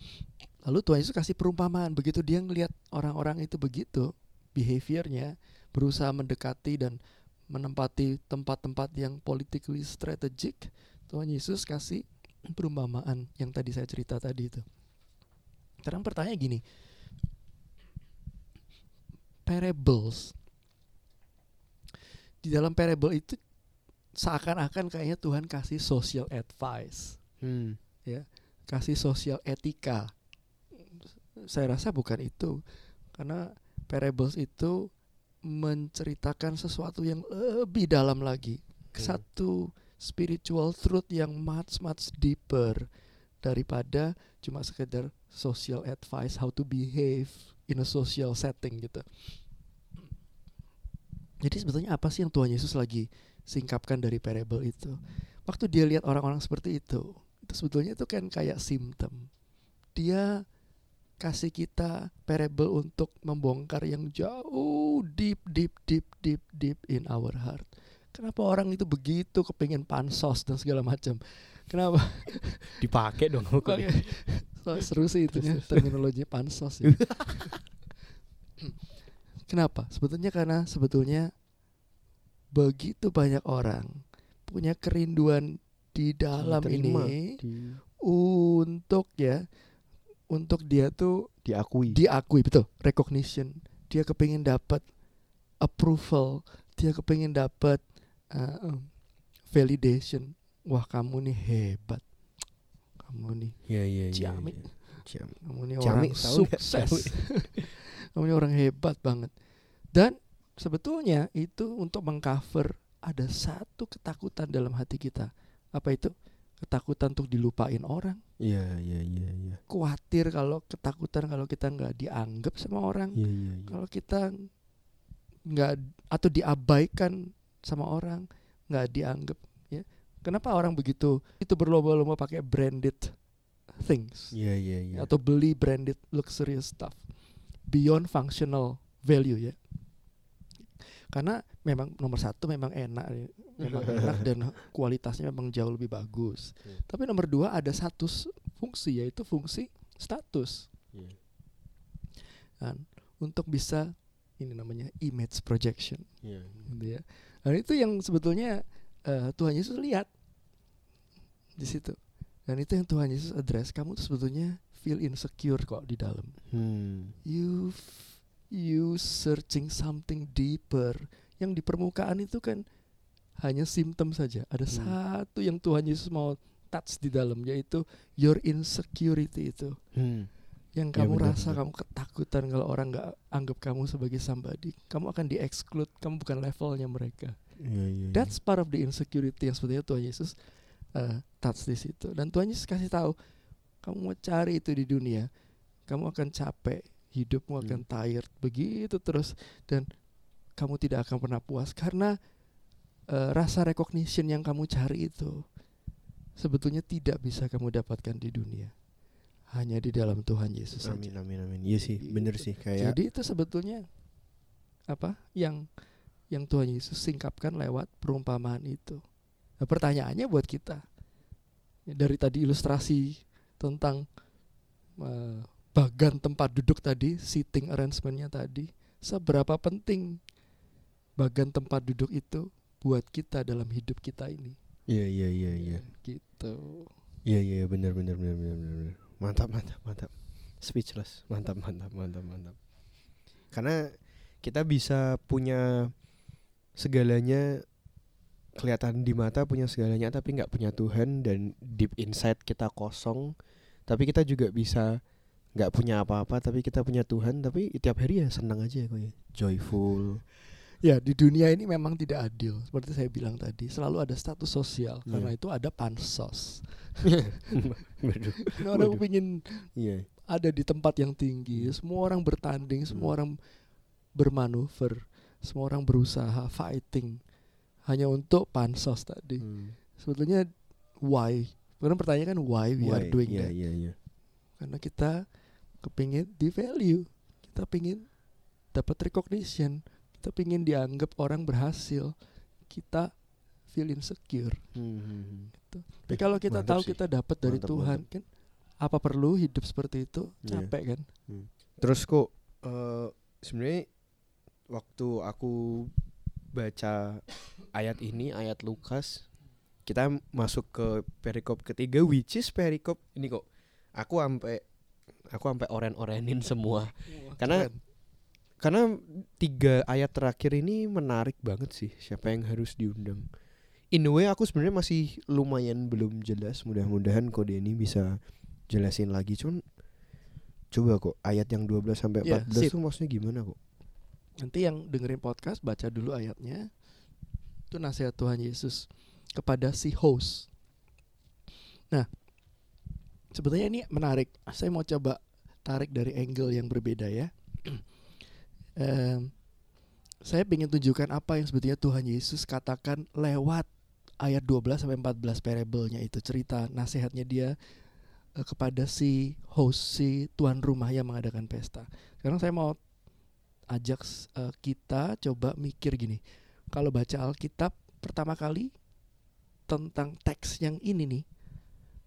Lalu Tuhan Yesus kasih perumpamaan begitu dia ngelihat orang-orang itu begitu behaviornya berusaha mendekati dan menempati tempat-tempat yang politically strategic, Tuhan Yesus kasih perumpamaan yang tadi saya cerita tadi itu. Sekarang pertanyaan gini, parables di dalam parable itu seakan-akan kayaknya Tuhan kasih social advice Hmm. kasih sosial etika. Saya rasa bukan itu. Karena parables itu menceritakan sesuatu yang lebih dalam lagi. Hmm. Satu spiritual truth yang much much deeper daripada cuma sekedar social advice how to behave in a social setting gitu. Jadi sebetulnya apa sih yang Tuhan Yesus lagi singkapkan dari parable itu? Waktu dia lihat orang-orang seperti itu, itu sebetulnya itu kan kayak simptom. Dia kasih kita parable untuk membongkar yang jauh deep deep deep deep deep in our heart. Kenapa orang itu begitu kepingin pansos dan segala macam? Kenapa? Dipakai dong. Oke. So, seru sih itunya terminologinya pansos ya. Kenapa? Sebetulnya karena sebetulnya begitu banyak orang punya kerinduan di dalam ini di- untuk ya untuk dia tuh diakui. diakui betul recognition dia kepingin dapat approval dia kepingin dapat uh, validation wah kamu nih hebat kamu nih Iya iya iya. Ciamik. iya. Ciamik. kamu nih Ciamik, orang sukses kamu nih orang hebat banget dan sebetulnya itu untuk mengcover ada satu ketakutan dalam hati kita apa itu ketakutan untuk dilupain orang Iya iya iya iya. khawatir kalau ketakutan kalau kita nggak dianggap sama orang Iya iya iya. kalau kita nggak atau diabaikan sama orang nggak dianggap ya kenapa orang begitu itu berlomba-lomba pakai branded things Iya iya iya. atau beli branded luxurious stuff beyond functional value ya karena memang nomor satu memang enak ya. memang enak dan kualitasnya memang jauh lebih bagus Hmm. tapi nomor dua ada satu fungsi yaitu fungsi status kan untuk bisa ini namanya image projection Iya. gitu ya. Dan itu yang sebetulnya eh, Tuhan Yesus lihat di situ. Dan itu yang Tuhan Yesus address. Kamu tuh sebetulnya feel insecure kok di dalam. Hmm. You you searching something deeper. Yang di permukaan itu kan hanya simptom saja. Ada Hmm. satu yang Tuhan Yesus mau touch di dalam yaitu your insecurity itu Hmm. Yang Ya, kamu benar, rasa benar. kamu ketakutan kalau orang nggak anggap kamu sebagai somebody kamu akan di exclude kamu bukan levelnya mereka Iya iya. iya. that's part of the insecurity yang sebetulnya Tuhan Yesus uh, touch di situ dan Tuhan Yesus kasih tahu kamu mau cari itu di dunia kamu akan capek hidupmu akan Hmm. tired begitu terus dan kamu tidak akan pernah puas karena eh, rasa recognition yang kamu cari itu sebetulnya tidak bisa kamu dapatkan di dunia hanya di dalam Tuhan Yesus saja. Amin amin amin. Iya sih, bener sih kayak Jadi itu sebetulnya apa yang yang Tuhan Yesus singkapkan lewat perumpamaan itu. Nah, pertanyaannya buat kita Ya, dari tadi ilustrasi tentang eh, bagan tempat duduk tadi, seating arrangementnya tadi, seberapa penting bagan tempat duduk itu buat kita dalam hidup kita ini. Iya iya iya iya. Gitu. Iya iya benar benar benar benar benar. Mantap mantap mantap. Speechless. Mantap mantap mantap mantap. Karena kita bisa punya segalanya kelihatan di mata punya segalanya tapi nggak punya Tuhan dan deep inside kita kosong. Tapi kita juga bisa nggak punya apa-apa tapi kita punya Tuhan tapi tiap hari ya senang aja kok ya. Joyful. Ya di dunia ini memang tidak adil seperti saya bilang tadi selalu ada status sosial Iya. karena itu ada pansos. Ini orang ingin Iya. ada di tempat yang tinggi, semua orang bertanding, semua orang bermanuver, semua orang berusaha fighting hanya untuk pansos tadi. Hmm. Sebetulnya why? Karena pertanyaan kan why we are Why? doing Iya that? iya iya. Karena kita kepingin di value, kita pingin dapat recognition, kita pingin dianggap orang berhasil, kita feel insecure. Hmm, hmm, hmm. Tapi kalau kita Mantap tahu sih. kita dapat dari Mantap, Tuhan, kan apa perlu hidup seperti itu? Iya. Capek kan? Terus kok eh sebenarnya waktu aku baca ayat ini ayat Lukas kita masuk ke perikop ketiga which is perikop ini kok aku sampai aku sampai oren-orenin semua Karena- Keren. Karena tiga ayat terakhir ini menarik banget sih siapa yang harus diundang in a way aku sebenarnya masih lumayan belum jelas mudah-mudahan kode ini bisa jelasin lagi cuman coba kok ayat yang 12 sampai Ya, 14 sip. tuh maksudnya gimana kok Nanti yang dengerin podcast baca dulu ayatnya. Itu nasihat Tuhan Yesus kepada si host. Nah, sebetulnya ini menarik. Saya mau coba tarik dari angle yang berbeda ya. Saya ingin tunjukkan apa yang sebetulnya Tuhan Yesus katakan lewat ayat 12 sampai 14 parable-nya itu cerita nasihatnya dia eh, kepada si host si tuan rumah yang mengadakan pesta. Sekarang saya mau ajak eh, kita coba mikir gini. Kalau baca Alkitab pertama kali tentang teks yang ini nih,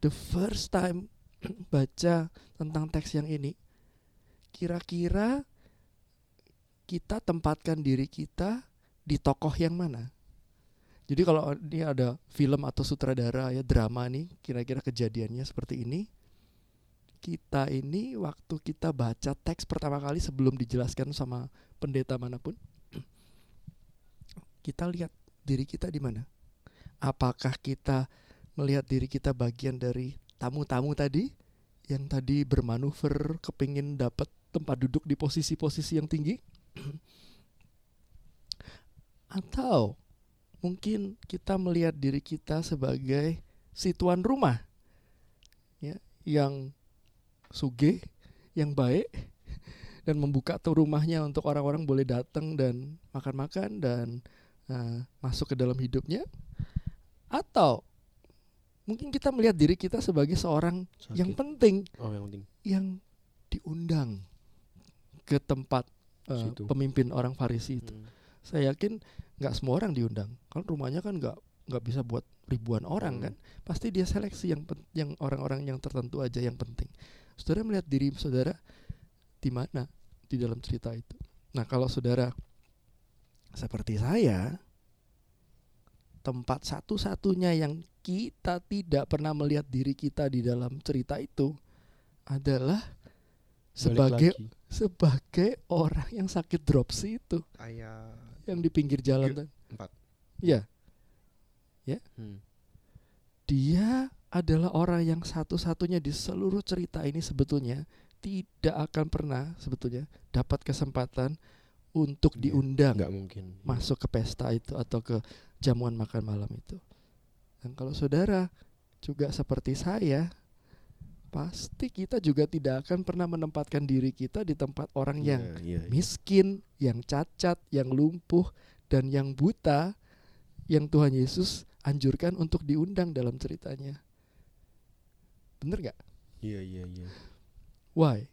the first time baca tentang teks yang ini, kira-kira kita tempatkan diri kita di tokoh yang mana? Jadi kalau ini ada film atau sutradara ya drama nih, kira-kira kejadiannya seperti ini. Kita ini waktu kita baca teks pertama kali sebelum dijelaskan sama pendeta mana pun, kita lihat diri kita di mana? Apakah kita melihat diri kita bagian dari tamu-tamu tadi yang tadi bermanuver kepingin dapat tempat duduk di posisi-posisi yang tinggi? Atau mungkin kita melihat diri kita sebagai si tuan rumah ya yang sugih, yang baik dan membuka tuh rumahnya untuk orang-orang boleh datang dan makan-makan dan uh, masuk ke dalam hidupnya. Atau mungkin kita melihat diri kita sebagai seorang yang penting oh yang penting. yang diundang ke tempat uh, Situ. pemimpin orang Farisi itu. Hmm. Saya yakin nggak semua orang diundang. Kan rumahnya kan nggak nggak bisa buat ribuan orang Hmm. kan. Pasti dia seleksi yang pen- yang orang-orang yang tertentu aja yang penting. Saudara melihat diri saudara di mana di dalam cerita itu. Nah, kalau saudara seperti saya tempat satu-satunya yang kita tidak pernah melihat diri kita di dalam cerita itu adalah Balik sebagai lagi. Sebagai orang yang sakit dropsy itu ayat yang di pinggir jalan empat. Iya, Hmm. dia adalah orang yang satu-satunya di seluruh cerita ini sebetulnya tidak akan pernah sebetulnya dapat kesempatan untuk Iya, diundang nggak mungkin masuk ke pesta itu atau ke jamuan makan malam itu. Dan kalau saudara juga seperti saya, pasti kita juga tidak akan pernah menempatkan diri kita di tempat orang yang Iya, iya, miskin, yang cacat, yang lumpuh, dan yang buta, yang Tuhan Yesus anjurkan untuk diundang dalam ceritanya. Bener nggak? Iya, iya, iya. Why?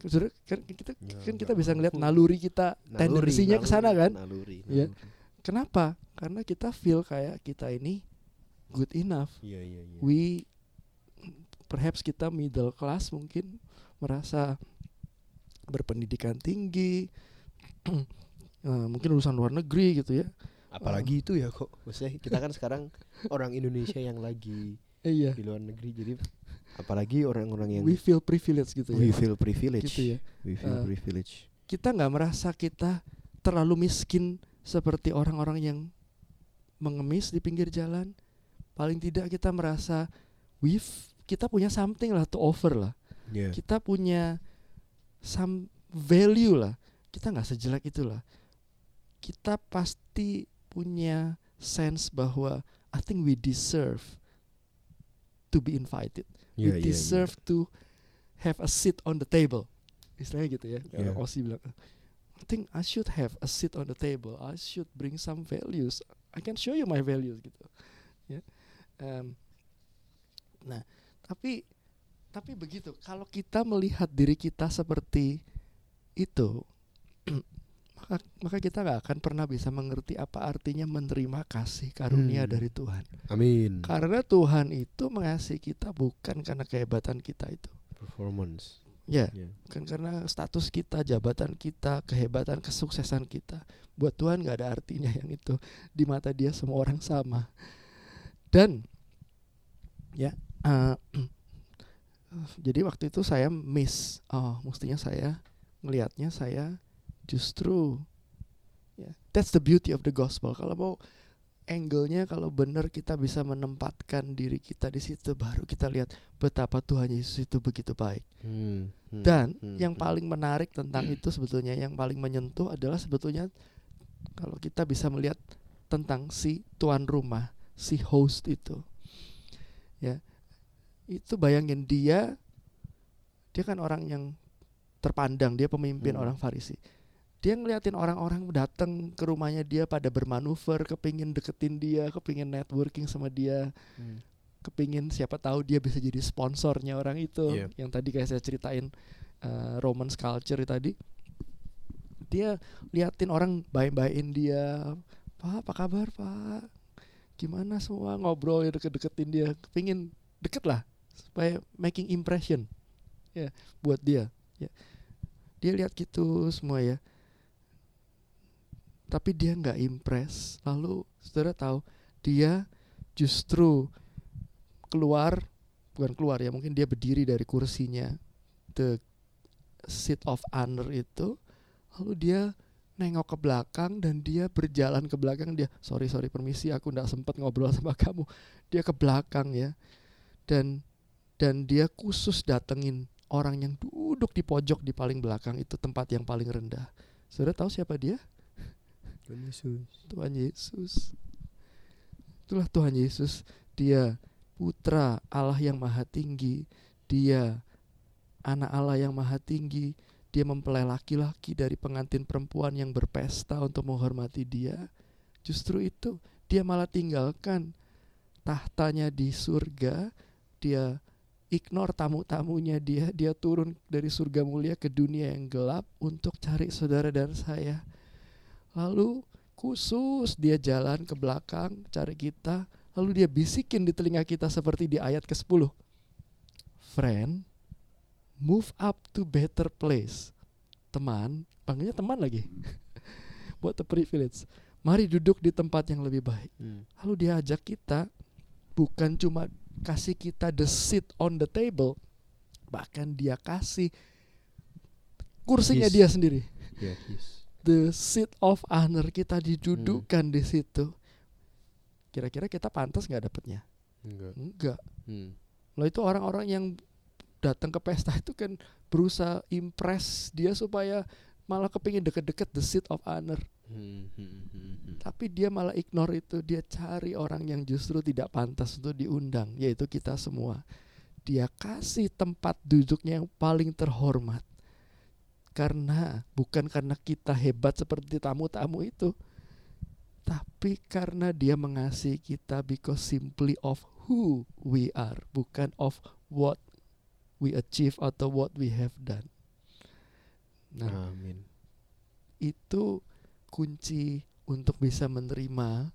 Saudara, kan kita Ya, kan kita bisa ngeliat mampu. naluri kita, Naluri, tendensinya ke sana kan? Naluri, Iya. naluri. Kenapa? Karena kita feel kayak kita ini good enough. Iya, iya, iya. We perhaps kita middle class mungkin merasa berpendidikan tinggi, eh, mungkin lulusan luar negeri gitu ya. Apalagi itu ya kok. Maksudnya kita kan sekarang orang Indonesia yang lagi Eh, iya. di luar negeri jadi apalagi orang-orang yang We feel privilege gitu we ya. feel privilege. Gitu ya. We feel Eh, privilege. Kita nggak merasa kita terlalu miskin seperti orang-orang yang mengemis di pinggir jalan. Paling tidak kita merasa we kita punya something lah to offer lah. Iya. Kita punya some value lah. Kita nggak sejelek itulah. Kita pasti punya sense bahwa I think we deserve to be invited. Iya, we deserve to have a seat on the table. Istilahnya gitu ya. Yeah. Aussie bilang, I think I should have a seat on the table. I should bring some values. I can show you my values gitu. Ya. Em, nah, tapi tapi begitu. Kalau kita melihat diri kita seperti itu, maka maka kita nggak akan pernah bisa mengerti apa artinya menerima kasih karunia Hmm. dari Tuhan. Amin. Karena Tuhan itu mengasihi kita bukan karena kehebatan kita itu. Performance. Ya, Iya. bukan karena status kita, jabatan kita, kehebatan, kesuksesan kita. Buat Tuhan nggak ada artinya yang itu. Di mata Dia semua orang sama. Dan ya, eh, jadi waktu itu saya miss. Oh, mestinya saya ngelihatnya saya justru ya, that's the beauty of the gospel. Kalau mau angle-nya kalau benar kita bisa menempatkan diri kita di situ baru kita lihat betapa Tuhan Yesus itu begitu baik. Hmm, hmm, Dan hmm, yang hmm. paling menarik tentang itu sebetulnya yang paling menyentuh adalah sebetulnya kalau kita bisa melihat tentang si tuan rumah, si host itu. Ya. Itu bayangin dia dia kan orang yang terpandang, dia pemimpin Hmm. orang Farisi. Dia ngeliatin orang-orang datang ke rumahnya dia pada bermanuver, kepingin deketin dia, kepingin networking sama dia Hmm. kepingin siapa tahu dia bisa jadi sponsornya orang itu Iya. yang tadi kayak saya ceritain uh, Romance culture tadi dia liatin orang baik-baikin dia pak apa kabar pak gimana semua ngobrol ya deket-deketin dia kepingin deket lah supaya making impression. Ya buat dia. Ya. Dia lihat gitu semua ya. Tapi dia nggak impress. Lalu saudara tahu dia justru keluar bukan keluar ya mungkin dia berdiri dari kursinya the seat of honor itu. Lalu dia nengok ke belakang dan dia berjalan ke belakang. Dia sorry sorry permisi aku nggak sempat ngobrol sama kamu. Dia ke belakang ya. Dan dan dia khusus datengin orang yang duduk di pojok di paling belakang itu tempat yang paling rendah. Saudara tahu siapa dia? Tuhan Yesus. Tuhan Yesus. Itulah Tuhan Yesus. Dia putra Allah yang maha tinggi. Dia anak Allah yang maha tinggi. Dia mempelai laki-laki dari pengantin perempuan yang berpesta untuk menghormati dia. Justru itu dia malah tinggalkan tahtanya di surga. Dia ignore tamu-tamunya dia dia turun dari surga mulia ke dunia yang gelap untuk cari saudara dan saya. Lalu khusus dia jalan ke belakang cari kita. Lalu dia bisikin di telinga kita seperti di ayat ke-10 friend move up to better place. Teman panggilnya teman lagi. Buat the privilege. Mari duduk di tempat yang lebih baik. Hmm. lalu dia ajak kita bukan cuma kasih kita the seat on the table bahkan dia kasih kursinya His. dia sendiri yes. the seat of honor kita didudukan di situ kira-kira kita pantas nggak dapetnya Enggak. enggak Hmm. Lo itu orang-orang yang datang ke pesta itu kan berusaha impress dia supaya malah kepingin deket-deket the seat of honor. Hmm, hmm, hmm. Tapi dia malah ignore itu. Dia cari orang yang justru tidak pantas untuk diundang, yaitu kita semua. dia kasih tempat duduknya yang paling terhormat. Karena bukan karena kita hebat seperti tamu-tamu itu, tapi karena dia mengasihi kita because simply of who we are, bukan of what we achieve atau what we have done. Nah, Amin. itu kunci untuk bisa menerima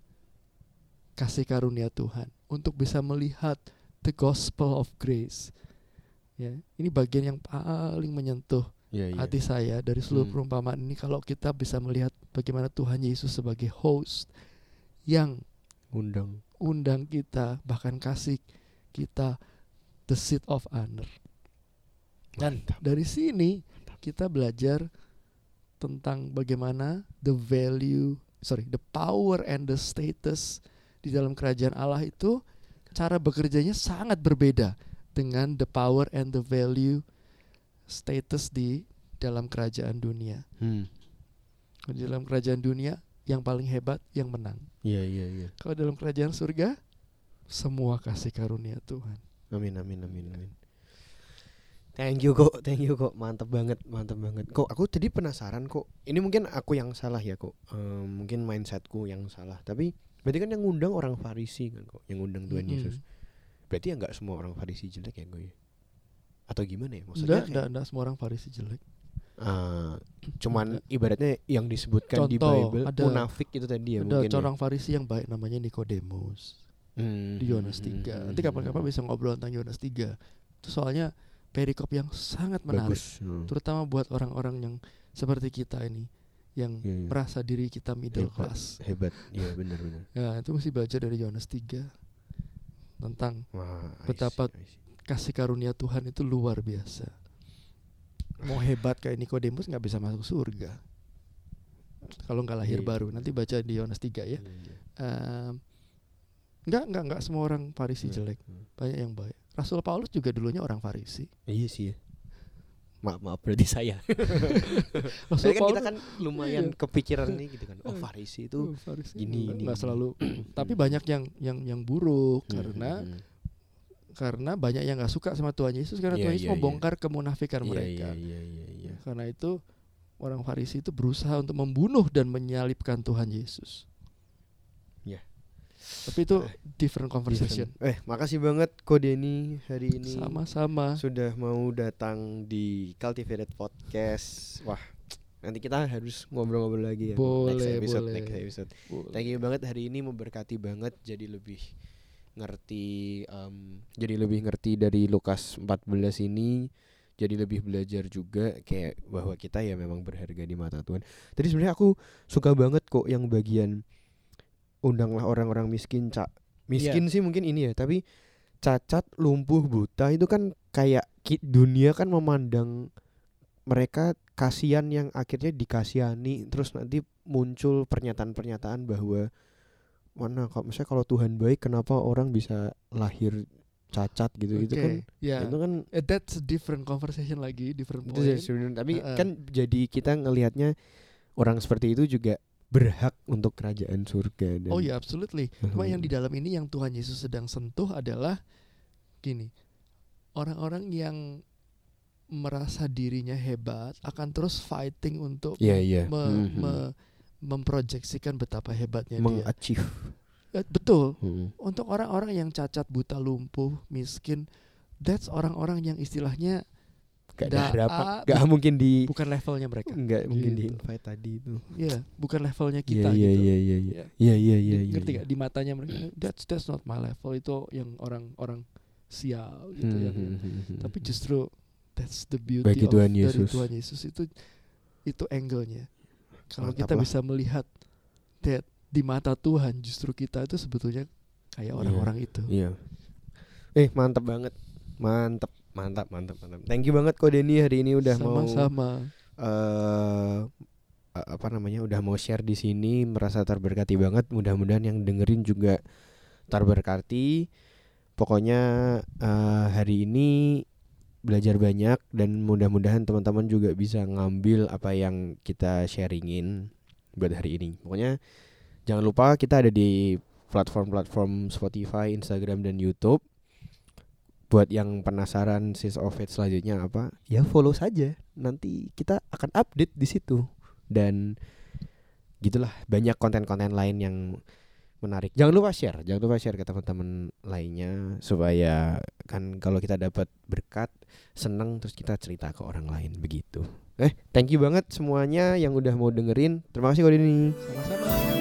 kasih karunia Tuhan, untuk bisa melihat the gospel of grace. Ya, ini bagian yang paling menyentuh Iya, iya. hati saya dari seluruh Hmm. perumpamaan ini kalau kita bisa melihat bagaimana Tuhan Yesus sebagai host yang Undang. undang kita bahkan kasih kita the seat of honor. Dan Mantap. dari sini kita belajar tentang bagaimana the value, sorry, the power and the status di dalam kerajaan Allah itu cara bekerjanya sangat berbeda dengan the power and the value status di dalam kerajaan dunia. Hmm. Di dalam kerajaan dunia yang paling hebat yang menang. Iya, iya, iya. Kalau dalam kerajaan surga semua kasih karunia Tuhan. Amin, amin, amin, amin. Thank you kok, thank you kok, mantep banget, mantep banget. Kok aku tadi penasaran kok. Ini mungkin aku yang salah ya kok. Eh, mungkin mindsetku yang salah. Tapi berarti kan yang ngundang orang Farisi kan kok, yang ngundang Tuhan Mm-mm. Yesus. Berarti ya nggak semua orang Farisi jelek ya gue. Atau gimana ya? Maksudnya Enggak, enggak, enggak semua orang Farisi jelek. eh, cuman Enggak. ibaratnya yang disebutkan di Contoh, Bible ada- munafik itu tadi ya Ada mungkin. ya. orang Farisi yang baik namanya Nikodemus Hmm, di Yohanes hmm, 3. hmm, Nanti hmm, kapan-kapan hmm. bisa ngobrol tentang Yohanes 3. Itu soalnya perikop yang sangat menarik, bagus. Hmm. terutama buat orang-orang yang seperti kita ini yang Iya, iya. merasa diri kita middle Hebat. class. Hebat, iya benar-benar. Ya, itu mesti belajar dari Yohanes 3 tentang Wah, I Betapa see, I see. kasih karunia Tuhan itu luar biasa. Mau hebat kayak Nikodemus nggak bisa masuk surga. Kalau nggak lahir Iya. baru, nanti baca di Yohanes 3 ya. Iya, iya. Ehm, nggak nggak nggak semua orang Farisi Hmm, jelek, banyak yang baik. Rasul Paulus juga dulunya orang Farisi. Iya sih ya. Maaf maaf berarti saya. Rasul kan kita kan lumayan Iya. kepikiran nih gitu kan. Oh Eh. Farisi itu Oh, Farisi gini, nggak- ini, nggak ini. selalu, tapi banyak yang yang yang buruk Hmm, karena hmm, hmm. karena banyak yang nggak suka sama Tuhan Yesus karena Iya, Tuhan Yesus iya, iya. membongkar kemunafikan Iya, mereka. Iya iya iya iya. Karena itu orang Farisi itu berusaha untuk membunuh dan menyalibkan Tuhan Yesus. Tapi itu different conversation. Eh, makasih banget Ko Denny hari ini Sama-sama. sudah mau datang di Cultivated Podcast. Wah, nanti kita harus ngobrol-ngobrol lagi ya. next Boleh, episode, boleh. next episode. Boleh. Thank you banget hari ini memberkati banget jadi lebih ngerti em, jadi lebih ngerti dari Lukas 14 ini jadi lebih belajar juga kayak bahwa kita ya memang berharga di mata Tuhan. Tadi sebenarnya aku suka banget kok yang bagian undanglah orang-orang miskin, Cak. Miskin sih mungkin ini ya, tapi cacat, lumpuh, buta itu kan kayak dunia kan memandang mereka kasihan yang akhirnya dikasihani terus nanti muncul pernyataan-pernyataan bahwa mana kalau misalnya kalau Tuhan baik kenapa orang bisa lahir cacat gitu itu Oke, kan ya. itu kan Eh, that's a different conversation lagi, different itu point. tapi Heeh. kan jadi kita ngelihatnya orang seperti itu juga berhak untuk kerajaan surga dan Oh ya, absolutely. Cuma yang di Hmm. dalam ini yang Tuhan Yesus sedang sentuh adalah gini. Orang-orang yang merasa dirinya hebat akan terus fighting untuk Iya, iya. me- Mhm. me- memproyeksikan betapa hebatnya dia. mengachieve Eh, betul. Hmm. Untuk orang-orang yang cacat, buta, lumpuh, miskin, that's orang-orang yang istilahnya gak Da- ada harapan gak mungkin di bukan levelnya mereka. nggak mungkin di Gitu. invite tadi itu Iya, bukan levelnya iya kita iya gitu. iya iya iya Iya. iya iya iya iya ngerti gak di matanya mereka that's that's not my level itu yang orang-orang sial gitu Hmm, ya hmm, hmm, hmm. tapi justru that's the beauty Bagi of Tuhan dari Yesus. Tuhan Yesus itu itu angle-nya kalau kita lah. bisa melihat that di mata Tuhan justru kita itu sebetulnya kayak orang-orang itu Iya. Eh mantap banget, mantap, mantap, mantap, mantap. Thank you banget kok Denny hari ini udah mau sama-sama a- apa namanya udah mau share di sini merasa terberkati banget. Mudah-mudahan yang dengerin juga terberkati. Pokoknya eh, hari ini belajar banyak dan mudah-mudahan teman-teman juga bisa ngambil apa yang kita sharingin buat hari ini. Pokoknya jangan lupa kita ada di platform-platform Spotify, Instagram dan YouTube. Buat yang penasaran Sis of Fate selanjutnya apa, ya follow saja. Nanti kita akan update di situ. Dan gitulah banyak konten-konten lain yang menarik. Jangan lupa share, jangan lupa share ke teman-teman lainnya supaya kan kalau kita dapat berkat, seneng terus kita cerita ke orang lain begitu. Eh, thank you banget semuanya yang udah mau dengerin. Terima kasih Kodini. Sama-sama.